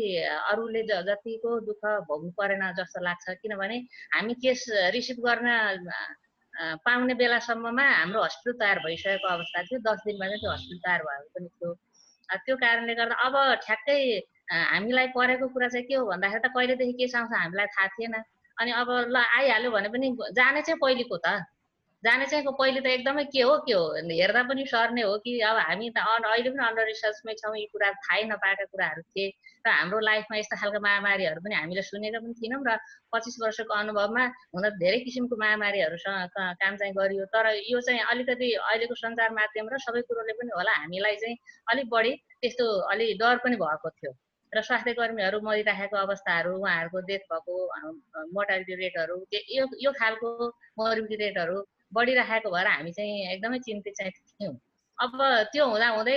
अरूले जतिको दुःख भोग्नु परेन जस्तो लाग्छ। किनभने हामी केस रिसिभ गर्न पाउने बेलासम्ममा हाम्रो हस्पिटल तयार भइसकेको अवस्था थियो। दस दिनमा चाहिँ त्यो हस्पिटल तयार भएको पनि थियो। त्यो कारणले गर्दा अब ठ्याक्कै हामीलाई परेको कुरा चाहिँ के हो भन्दाखेरि त कहिलेदेखि केस आउँछ हामीलाई थाहा थिएन। अनि अब ल आइहाल्यो भने पनि जाने चाहिँ पहिलेको त। जाने चाहिँ पहिले त एकदमै के हो के हो हेर्दा पनि सर्ने हो कि अब हामी त अहिले पनि अन्डर रिसर्चमै छौँ यी कुरा थाहै नपाएका कुराहरू थिए। र हाम्रो लाइफमा यस्ता खालको महामारीहरू पनि हामीले सुनेका पनि थिएनौँ र पच्चिस वर्षको अनुभवमा हुन धेरै किसिमको महामारीहरूसँग काम चाहिँ गरियो। तर यो चाहिँ अलिकति अहिलेको सञ्चार माध्यम र सबै कुरोले पनि होला हामीलाई चाहिँ अलिक बढी त्यस्तो अलिक डर पनि भएको थियो। र स्वास्थ्य कर्मीहरू मरिराखेको अवस्थाहरू उहाँहरूको डेथ भएको मोर्टालिटी रेटहरू यो यो खालको मोर्बिलिटी रेटहरू बढिराखेको भएर हामी चाहिँ एकदमै चिन्तित चाहिँ थियौँ। अब त्यो हुँदा हुँदै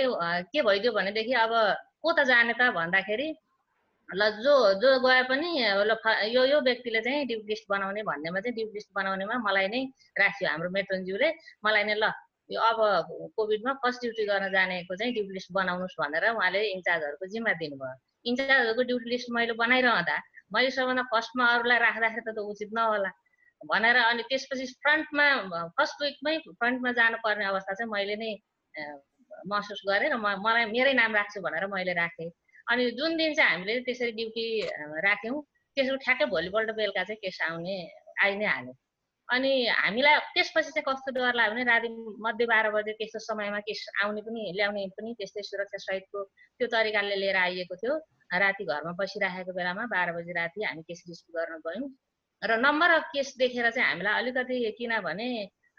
के भइदियो भनेदेखि अब को त जाने त भन्दाखेरि ल जो जो गए पनि ल यो यो व्यक्तिले चाहिँ ड्युटी लिस्ट बनाउने भन्नेमा चाहिँ ड्युटी लिस्ट बनाउनेमा मलाई नै राख्यो हाम्रो मेट्रोनज्यूले मलाई नै ल यो अब कोभिडमा फर्स्ट ड्युटी गर्न जानेको चाहिँ ड्युटी लिस्ट बनाउनुहोस् भनेर उहाँले इन्चार्जहरूको जिम्मा दिनुभयो। इन्चार्जहरूको ड्युटी लिस्ट मैले बनाइरहँदा मैले सबभन्दा फर्स्टमा अरूलाई राख्दाखेरि त उचित नहोला। भनेर अनि त्यसपछि फ्रन्टमा फर्स्ट विकमै फ्रन्टमा जानुपर्ने अवस्था चाहिँ मैले नै महसुस गरेँ र म मलाई मेरै नाम राख्छु भनेर मैले राखेँ। अनि जुन दिन चाहिँ हामीले त्यसरी ड्युटी राख्यौँ त्यसको ठ्याक्कै भोलिपल्ट बेलुका चाहिँ केस आउने आइ नै हाल्यो। अनि हामीलाई त्यसपछि चाहिँ कस्तो डर लाग्यो भने राति मध्य बाह्र बजे त्यस्तो समयमा केस आउने पनि ल्याउने पनि त्यस्तै सुरक्षा सहितको त्यो तरिकाले लिएर आइएको थियो। राति घरमा बसिराखेको बेलामा बाह्र बजी राति हामी केस रिसिभ गर्न गयौँ। र नम्बर अफ केस देखेर चाहिँ हामीलाई अलिकति किनभने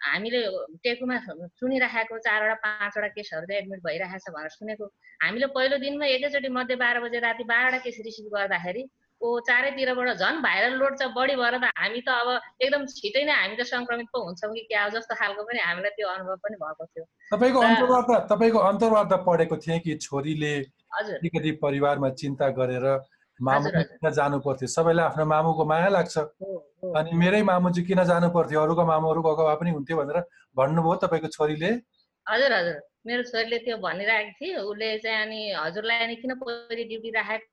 हामीले टेकुमा सुनिराखेको चारवटा पाँचवटा केसहरू चाहिँ एडमिट भइरहेको छ भनेर सुनेको। हामीले पहिलो दिनमा एकैचोटि मध्य बाह्र बजे राति बाह्रवटा केस रिसिभ गर्दाखेरि ओ चारैतिरबाट झन् भाइरल लोड चाहिँ बढी भएर त हामी त अब एकदम छिटै नै हामी त सङ्क्रमित पो हुन्छौँ कि क्या जस्तो खालको पनि हामीलाई त्यो अनुभव पनि भएको थियो। तपाईँको अन्तर्वार्ता तपाईँको अन्तर्वार्ता पढेको थिएँ कि छोरीले अलिकति परिवारमा चिन्ता गरेर मामु किन जानु पर्थ्यो सबैलाई आफ्नो मामुको माया लाग्छ। अनि मेरै मामु चाहिँ किन जानु पर्थ्यो अरूको मामुहरू गएको भए पनि हुन्थ्यो भनेर भन्नुभयो तपाईँको छोरीले? हजुर हजुर। मेरो छोरीले त्यो भनिरहेको थियो। उसले चाहिँ अनि हजुरलाई अनि किन पहिले ड्युटी राखेको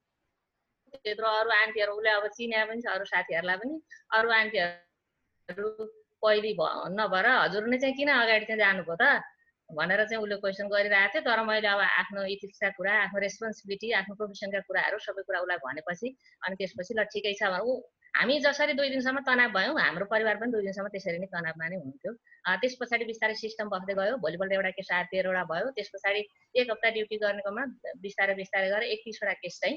त्यत्रो अरू आन्टीहरू उसले अब चिने पनि छ अरू साथीहरूलाई पनि। अरू आन्टीहरू पहिले नभएर हजुर नै चाहिँ किन अगाडि चाहिँ जानुभयो त? भनेर चाहिँ उसले क्वेसन गरिरहेको थियो। तर मैले अब आफ्नो इथिक्सका कुरा आफ्नो रेस्पोन्सिबिलिटी आफ्नो प्रोफेसनका कुराहरू सबै कुरा उसलाई भनेपछि अनि त्यसपछि ल ठिकै छ भने। ऊ हामी जसरी दुई दिनसम्म तनाव भयौँ हाम्रो परिवार पनि दुई दिनसम्म त्यसरी नै तनावमा नै हुन्थ्यो। त्यस पछाडि बिस्तारै सिस्टम बस्दै गयो। भोलिपल्ट एउटा केस आएर तेह्रवटा भयो। त्यस पछाडि एक हप्ता ड्युटी गर्नेकोमा बिस्तारै बिस्तारै गरेर एकतिसवटा केस चाहिँ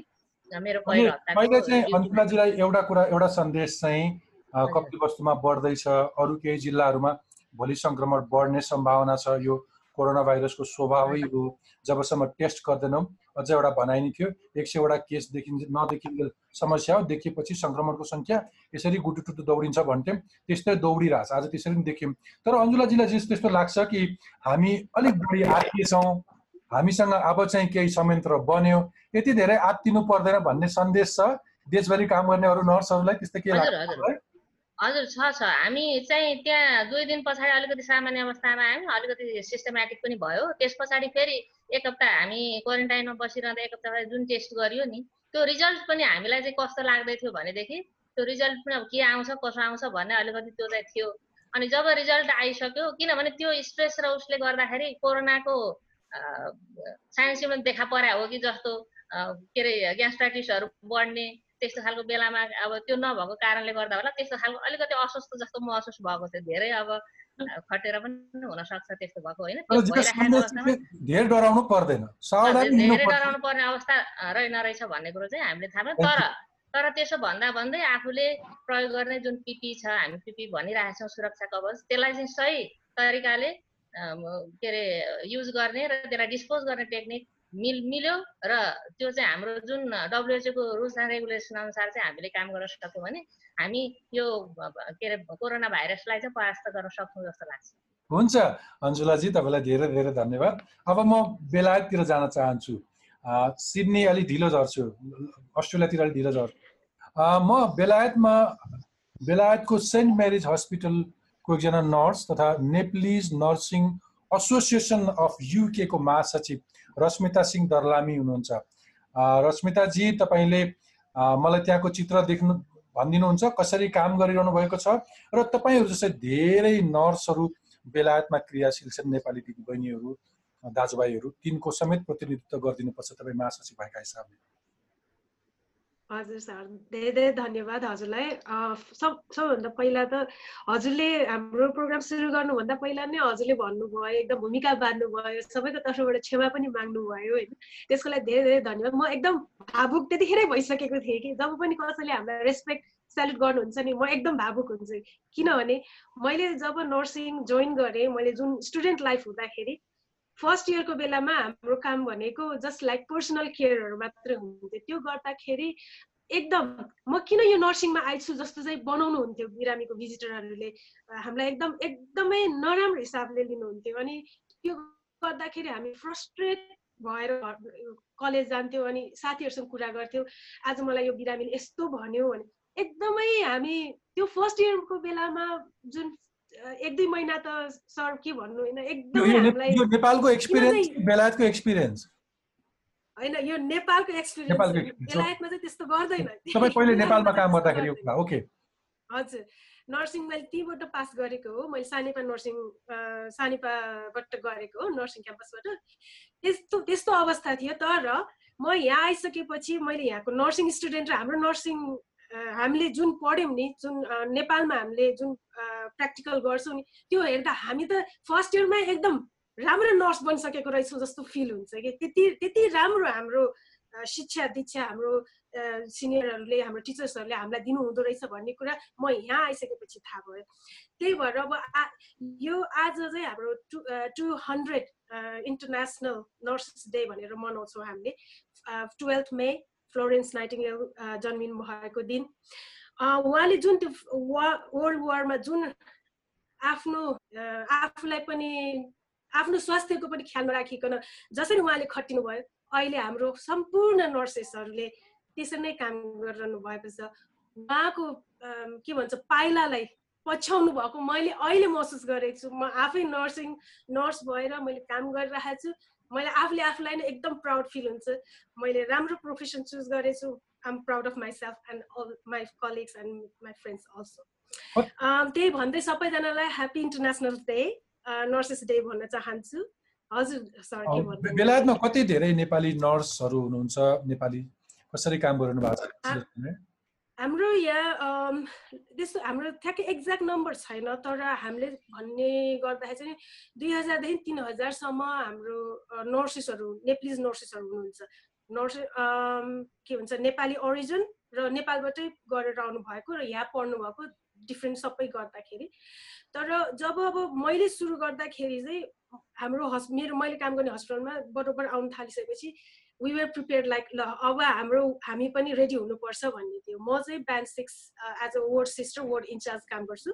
मेरो पहिलो हप्ता एउटा कुरा एउटा सन्देश चाहिँ कप्ती वस्तुमा बढ्दैछ। अरू केही जिल्लाहरूमा भोलि सङ्क्रमण बढ्ने सम्भावना छ। यो कोरोना भाइरसको स्वभावै हो। जबसम्म टेस्ट गर्दैनौँ अझ एउटा भनाइ नै थियो। एक सयवटा केस देखिन्छ नदेखिने समस्या हो। देखिएपछि सङ्क्रमणको सङ्ख्या यसरी गुटुटुटु दौडिन्छ भन्थ्यौँ। त्यस्तै दौडिरहेछ। आज त्यसरी पनि देख्यौँ। तर अञ्जुलाजीलाई चाहिँ त्यस्तो लाग्छ कि हामी अलिक बढी आत्तिएछौँ हामीसँग अब चाहिँ केही संयन्त्र बन्यो। यति धेरै आत्तिनु पर्दैन भन्ने सन्देश छ। देशभरि काम गर्ने अरू नर्सहरूलाई त्यस्तो के लाग्छ? हजुर। छ छ। हामी चाहिँ त्यहाँ दुई दिन पछाडि अलिकति सामान्य अवस्थामा आयौँ। अलिकति सिस्टमेटिक पनि भयो। त्यस पछाडि फेरि एक हप्ता हामी क्वारेन्टाइनमा बसिरहँदा एक हप्ता जुन टेस्ट गरियो नि त्यो रिजल्ट पनि हामीलाई चाहिँ कस्तो लाग्दै थियो भनेदेखि त्यो रिजल्ट पनि अब के आउँछ कसो आउँछ भन्ने अलिकति त्यो चाहिँ थियो। अनि जब रिजल्ट आइसक्यो किनभने त्यो स्ट्रेस र उसले गर्दाखेरि कोरोनाको साइन्समा देखा परा हो कि जस्तो के अरे ग्यास्ट्राइटिसहरू बढ्ने त्यस्तो खालको बेलामा अब त्यो नभएको कारणले गर्दा होला त्यस्तो खालको अलिकति अस्वस्थ जस्तो महसुस भएको थियो धेरै अब खटेर पनि हुनसक्छ त्यस्तो भएको होइन। धेरै डराउनु पर्दैन। पर्ने अवस्था रहेन रहेछ भन्ने कुरो चाहिँ हामीले थाहा पायौँ। तर तर त्यसो भन्दा भन्दै आफूले प्रयोग गर्ने जुन पिपी छ हामी पिपी भनिरहेछौँ सुरक्षा कवच त्यसलाई चाहिँ सही तरिकाले के अरे युज गर्ने र त्यसलाई डिस्पोज गर्ने टेक्निक मिल मिल्यो र त्यो चाहिँ हाम्रो जुन डब्लुएचओको रुल्स एन्ड रेगुलेसन अनुसार चाहिँ हामीले काम गर्न सक्यौँ भने हामी यो के अरे कोरोना भाइरसलाई चाहिँ परास्त गर्न सक्छौँ जस्तो लाग्छ। हुन्छ अन्जुलाजी तपाईँलाई धेरै धेरै धन्यवाद। अब म बेलायततिर जान चाहन्छु। सिडनी अलिक ढिलो झर्छु अस्ट्रेलियातिर अलिक ढिलो झर्छु। म बेलायतमा बेलायतको सेन्ट मेरिज हस्पिटलको एकजना नर्स तथा Nepalese nursing association of UK को महासचिव रश्मिता सिंह दर्लामी हुनुहुन्छ। रश्मिताजी तपाईँले मलाई त्यहाँको चित्र देख्नु भनिदिनुहुन्छ कसरी काम गरिरहनु भएको छ र तपाईँहरू जस्तै धेरै नर्सहरू बेलायतमा क्रियाशील छन् नेपाली दिदी बहिनीहरू दाजुभाइहरू तिनको समेत प्रतिनिधित्व गरिदिनुपर्छ तपाईँ महासचिव भएका हिसाबले। हजुर सर धेरै धेरै धन्यवाद हजुरलाई। सब सबभन्दा पहिला त हजुरले हाम्रो प्रोग्राम सुरु गर्नुभन्दा पहिला नै हजुरले भन्नुभयो एकदम भूमिका बाँध्नुभयो सबैको तर्फबाट क्षमा पनि माग्नुभयो होइन? त्यसको लागि धेरै धेरै धन्यवाद। म एकदम भावुक त्यतिखेरै भइसकेको थिएँ कि जब पनि कसैले हामीलाई रेस्पेक्ट सेल्युट गर्नुहुन्छ नि म एकदम भावुक हुन्छु। किनभने मैले जब नर्सिङ जोइन गरेँ मैले जुन स्टुडेन्ट लाइफ हुँदाखेरि फर्स्ट इयरको बेलामा हाम्रो काम भनेको जस्ट लाइक पर्सनल केयरहरू मात्रै हुन्थ्यो। त्यो गर्दाखेरि एकदम म किन यो नर्सिङमा आइछु जस्तो चाहिँ बनाउनु हुन्थ्यो बिरामीको भिजिटरहरूले। हामीलाई एकदम एकदमै नराम्रो हिसाबले लिनुहुन्थ्यो अनि त्यो गर्दाखेरि हामी फ्रस्ट्रेट भएर कलेज जान्थ्यौँ अनि साथीहरूसँग कुरा गर्थ्यौँ आज मलाई यो बिरामीले यस्तो भन्यो भने। एकदमै हामी त्यो फर्स्ट इयरको बेलामा जुन एक दुई महिना त सर के भन्नु होइन? एकदमै नेपालको एक्सपिरियन्स बेलायतको एक्सपिरियन्स होइन यो नेपालको एक्सपिरियन्स बेलायतमा चाहिँ त्यस्तो गर्दैन। तपाईँ पहिले नेपालमा काम गर्दाखेरि ओके। हजुर। नर्सिङ मैले त्यहीँबाट पास गरेको हो। मैले सानेपा नर्सिङ सानेपाबाट गरेको हो नर्सिङ क्याम्पसबाट। त्यस्तो त्यस्तो अवस्था थियो तर म यहाँ आइसकेपछि मैले यहाँको नर्सिङ स्टुडेन्ट र हाम्रो नर्सिङ हामीले जुन पढ्यौँ नि जुन नेपालमा हामीले जुन प्र्याक्टिकल गर्छौँ नि त्यो हेर्दा हामी त फर्स्ट इयरमा एकदम राम्रो नर्स बनिसकेको रहेछौँ जस्तो फिल हुन्छ कि। त्यति त्यति राम्रो हाम्रो शिक्षा दीक्षा हाम्रो सिनियरहरूले हाम्रो टिचर्सहरूले हामीलाई दिनुहुँदो रहेछ भन्ने कुरा म यहाँ आइसकेपछि थाहा भयो। त्यही भएर अब यो आज चाहिँ हाम्रो two two hundred international nurses day भनेर मनाउँछौँ हामीले। टुवेल्थ मे फ्लोरेन्स नाइटिङ्गेल जन्मिनु भएको दिन। उहाँले जुन त्यो वा वर्ल्ड वारमा जुन आफ्नो आफूलाई पनि आफ्नो स्वास्थ्यको पनि ख्याल नराखिकन जसरी उहाँले खटिनु भयो अहिले हाम्रो सम्पूर्ण नर्सेसहरूले त्यसरी नै काम गरिरहनु भएको छ। उहाँको के भन्छ पाइलालाई पछ्याउनु भएको मैले अहिले महसुस गरेको छु। म आफै नर्सिङ नर्स भएर मैले काम गरिरहेको छु। मैले आफूले आफूलाई नै एकदम प्राउड फिल हुन्छ। मैले राम्रो प्रोफेसन चुज गरेछु। I am proud of myself and all my colleagues and my friends also त्यही भन्दै सबैजनालाई happy international day nurses day भन्न चाहन्छु। हजुर सर बेलायतमा कति धेरै नेपाली नर्सहरू हुनुहुन्छ? नेपाली कसरी काम गरिरहनु भएको छ? हाम्रो यहाँ त्यस्तो हाम्रो ठ्याक्कै एक्ज्याक्ट नम्बर छैन तर हामीले भन्ने गर्दाखेरि चाहिँ दुई हजारदेखि तिन हजारसम्म हाम्रो नर्सेसहरू नेप्लिज नर्सेसहरू हुनुहुन्छ। नर्स के भन्छ नेपाली ओरिजिन र नेपालबाटै गरेर आउनु भएको र यहाँ पढ्नु भएको डिफ्रेन्ट सबै गर्दाखेरि। तर जब अब मैले सुरु गर्दाखेरि चाहिँ हाम्रो हस् मेरो मैले काम गर्ने हस्पिटलमा बरोबर आउनु थालिसकेपछि वी वर प्रिपेयर लाइक ल अब हाम्रो हामी पनि रेडी हुनुपर्छ भन्ने थियो। म चाहिँ band six as a ward sister ward incharge काम गर्छु।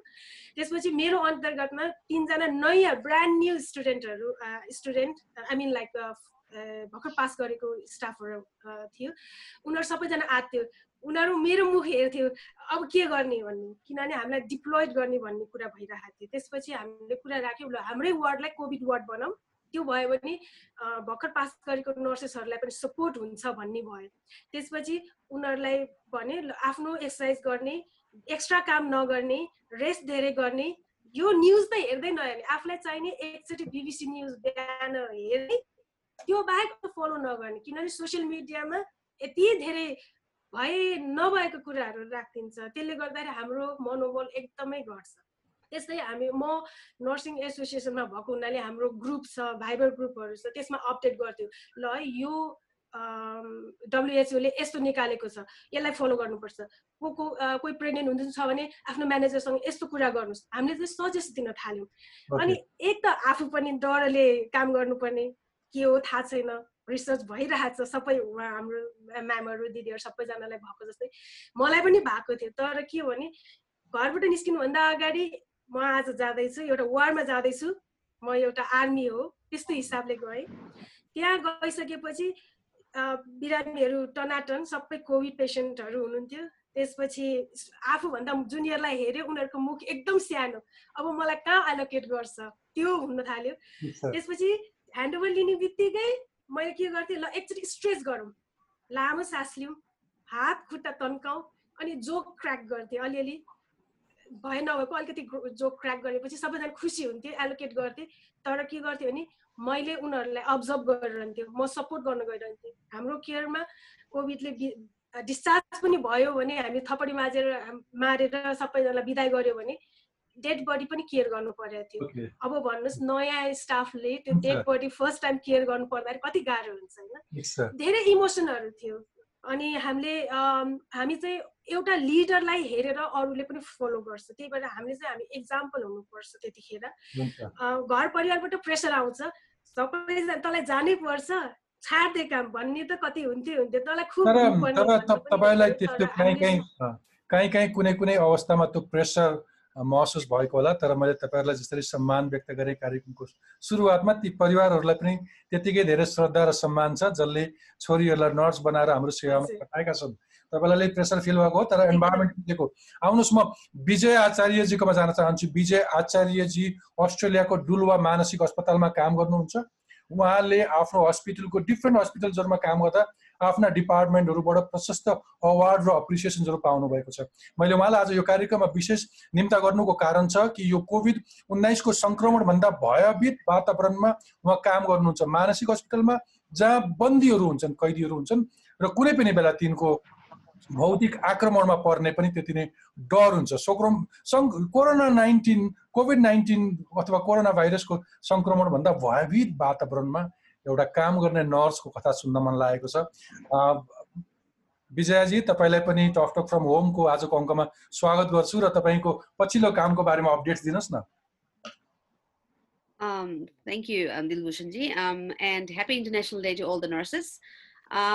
त्यसपछि मेरो अन्तर्गतमा तिनजना नयाँ ब्रान्ड न्यू स्टुडेन्टहरू स्टुडेन्ट आई मिन लाइक भर्खर पास गरेको स्टाफहरू थियो। उनीहरू सबैजना आएको थियो। उनीहरू मेरो मुख हेर्थ्यो अब के गर्ने भन्ने। किनभने हामीलाई डिप्लोइड गर्ने भन्ने कुरा भइरहेको थियो। त्यसपछि हामीले कुरा राख्यौँ ल हाम्रै वार्डलाई कोभिड वार्ड बनाऊ। त्यो भयो भने भर्खर पास गरेको नर्सेसहरूलाई पनि सपोर्ट हुन्छ भन्ने भयो। त्यसपछि उनीहरूलाई भने आफ्नो एक्सर्साइज गर्ने एक्स्ट्रा काम नगर्ने रेस्ट धेरै गर्ने यो न्युज त हेर्दै नहेर्ने आफूलाई चाहिने एकचोटि बिबिसी न्युज बिहान हेर्ने त्यो बाहेक फलो नगर्ने किनभने सोसियल मिडियामा यति धेरै भए नभएको कुराहरू राखिदिन्छ। त्यसले गर्दाखेरि हाम्रो मनोबल एकदमै घट्छ। त्यस्तै हामी म नर्सिङ एसोसिएसनमा भएको हुनाले हाम्रो ग्रुप छ भाइबर ग्रुपहरू छ त्यसमा अपडेट गर्थ्यो। ल है यो डब्लुएचओले यस्तो निकालेको छ यसलाई फलो गर्नुपर्छ। को को कोही प्रेग्नेन्ट हुनुहुन्छ भने आफ्नो म्यानेजरसँग यस्तो कुरा गर्नुहोस्। हामीले चाहिँ सजेस्ट दिन थाल्यौँ। अनि एक त आफू पनि डरले काम गर्नुपर्ने के हो थाहा छैन रिसर्च भइरहेको छ सबै हाम्रो म्यामहरू दिदीहरू सबैजनालाई भएको जस्तै। मलाई पनि भएको थियो तर के हो भने घरबाट निस्किनुभन्दा अगाडि म आज जाँदैछु एउटा वारमा जाँदैछु। म एउटा आर्मी हो त्यस्तो हिसाबले गएँ त्यहाँ गइसकेपछि बिरामीहरू टनाटन सबै कोभिड पेसेन्टहरू हुनुहुन्थ्यो। त्यसपछि आफूभन्दा जुनियरलाई हेऱ्यो उनीहरूको मुख एकदम सानो। अब मलाई कहाँ एलोकेट गर्छ? त्यो हुन थाल्यो। त्यसपछि ह्यान्डओभर लिने बित्तिकै मैले के गर्थेँ ल एकचोटि स्ट्रेच गरौँ। लामो सास लिउँ हात खुट्टा तन्काउँ अनि जोक क्र्याक गर्थेँ अलिअलि। भए नभएको अलिकति जोक क्र्याक गरेपछि सबैजना खुसी हुन्थ्यो एलोकेट गर्थेँ। तर के गर्थ्यो भने मैले उनीहरूलाई अब्जर्भ गरिरहन्थ्यो म सपोर्ट गर्न गइरहन्थेँ। हाम्रो केयरमा कोभिडले डिस्चार्ज पनि भयो भने हामी थपडी माझेर मारेर सबैजनालाई बिदाय गऱ्यो भने डेड बडी पनि केयर गर्नु परेको थियो। अब भन्नुहोस् नयाँ स्टाफले त्यो dead body first time care गर्नु पर्दाखेरि कति गाह्रो हुन्छ होइन? धेरै इमोसनहरू थियो। अनि हामीले हामी चाहिँ एउटा लिडरलाई हेरेर अरूले पनि फलो गर्छ। त्यही भएर हामीले चाहिँ हामी इक्जाम्पल हुनुपर्छ त्यतिखेर। घर परिवारबाट प्रेसर आउँछ। सबैजना तँलाई जानै पर्छ। छाड्दे काम। भन्ने त कति हुन्थ्यो हुन्थ्यो। तँलाई खुब तपाईँलाई त्यस्तो काहीँ काहीँ काहीँ काहीँ कुनै कुनै अवस्थामा त्यो प्रेसर महसुस भएको होला तर मैले तपाईँहरूलाई जसरी सम्मान व्यक्त गरेँ कार्यक्रमको सुरुवातमा ती परिवारहरूलाई पनि त्यतिकै धेरै श्रद्धा र सम्मान छ जसले छोरीहरूलाई नर्स बनाएर हाम्रो सेवामा पठाएका छन्। तपाईँलाई प्रेसर फिल भएको हो तर इन्भाइरोमेन्ट दिएको आउनुहोस् म विजय आचार्यजीकोमा जान चाहन्छु। विजय आचार्यजी अस्ट्रेलियाको डुलवा मानसिक अस्पतालमा काम गर्नुहुन्छ। उहाँले आफ्नो हस्पिटलको डिफ्रेन्ट हस्पिटल्सहरूमा काम गर्दा आफ्ना डिपार्टमेन्टहरूबाट प्रशस्त अवार्ड र अप्रिसिएसन्सहरू पाउनु भएको छ। मैले उहाँलाई आज यो कार्यक्रममा विशेष निम्ता गर्नुको कारण छ कि यो कोभिड उन्नाइसको सङ्क्रमणभन्दा भयभीत वातावरणमा उहाँ काम गर्नुहुन्छ। मानसिक हस्पिटलमा जहाँ बन्दीहरू हुन्छन् कैदीहरू हुन्छन् र कुनै पनि बेला तिनको भौतिक आक्रमणमा पर्ने पनि त्यति नै डर हुन्छ। सोक्रम सङ् कोरोना नाइन्टिन कोभिड नाइन्टिन अथवा कोरोना भाइरसको सङ्क्रमणभन्दा भयभीत वातावरणमा एउटा काम गर्ने नर्सको कथा सुन्न मन लागेको छ। विजयाजी तपाईँलाई पनि टक टक फ्रम होमको आजको अङ्कमा स्वागत गर्छु र तपाईँको पछिल्लो कामको बारेमा अपडेट्स दिनुहोस् न। Um, thank you, um, Dilbhushanji, um, and happy International Day to all the nurses. Um,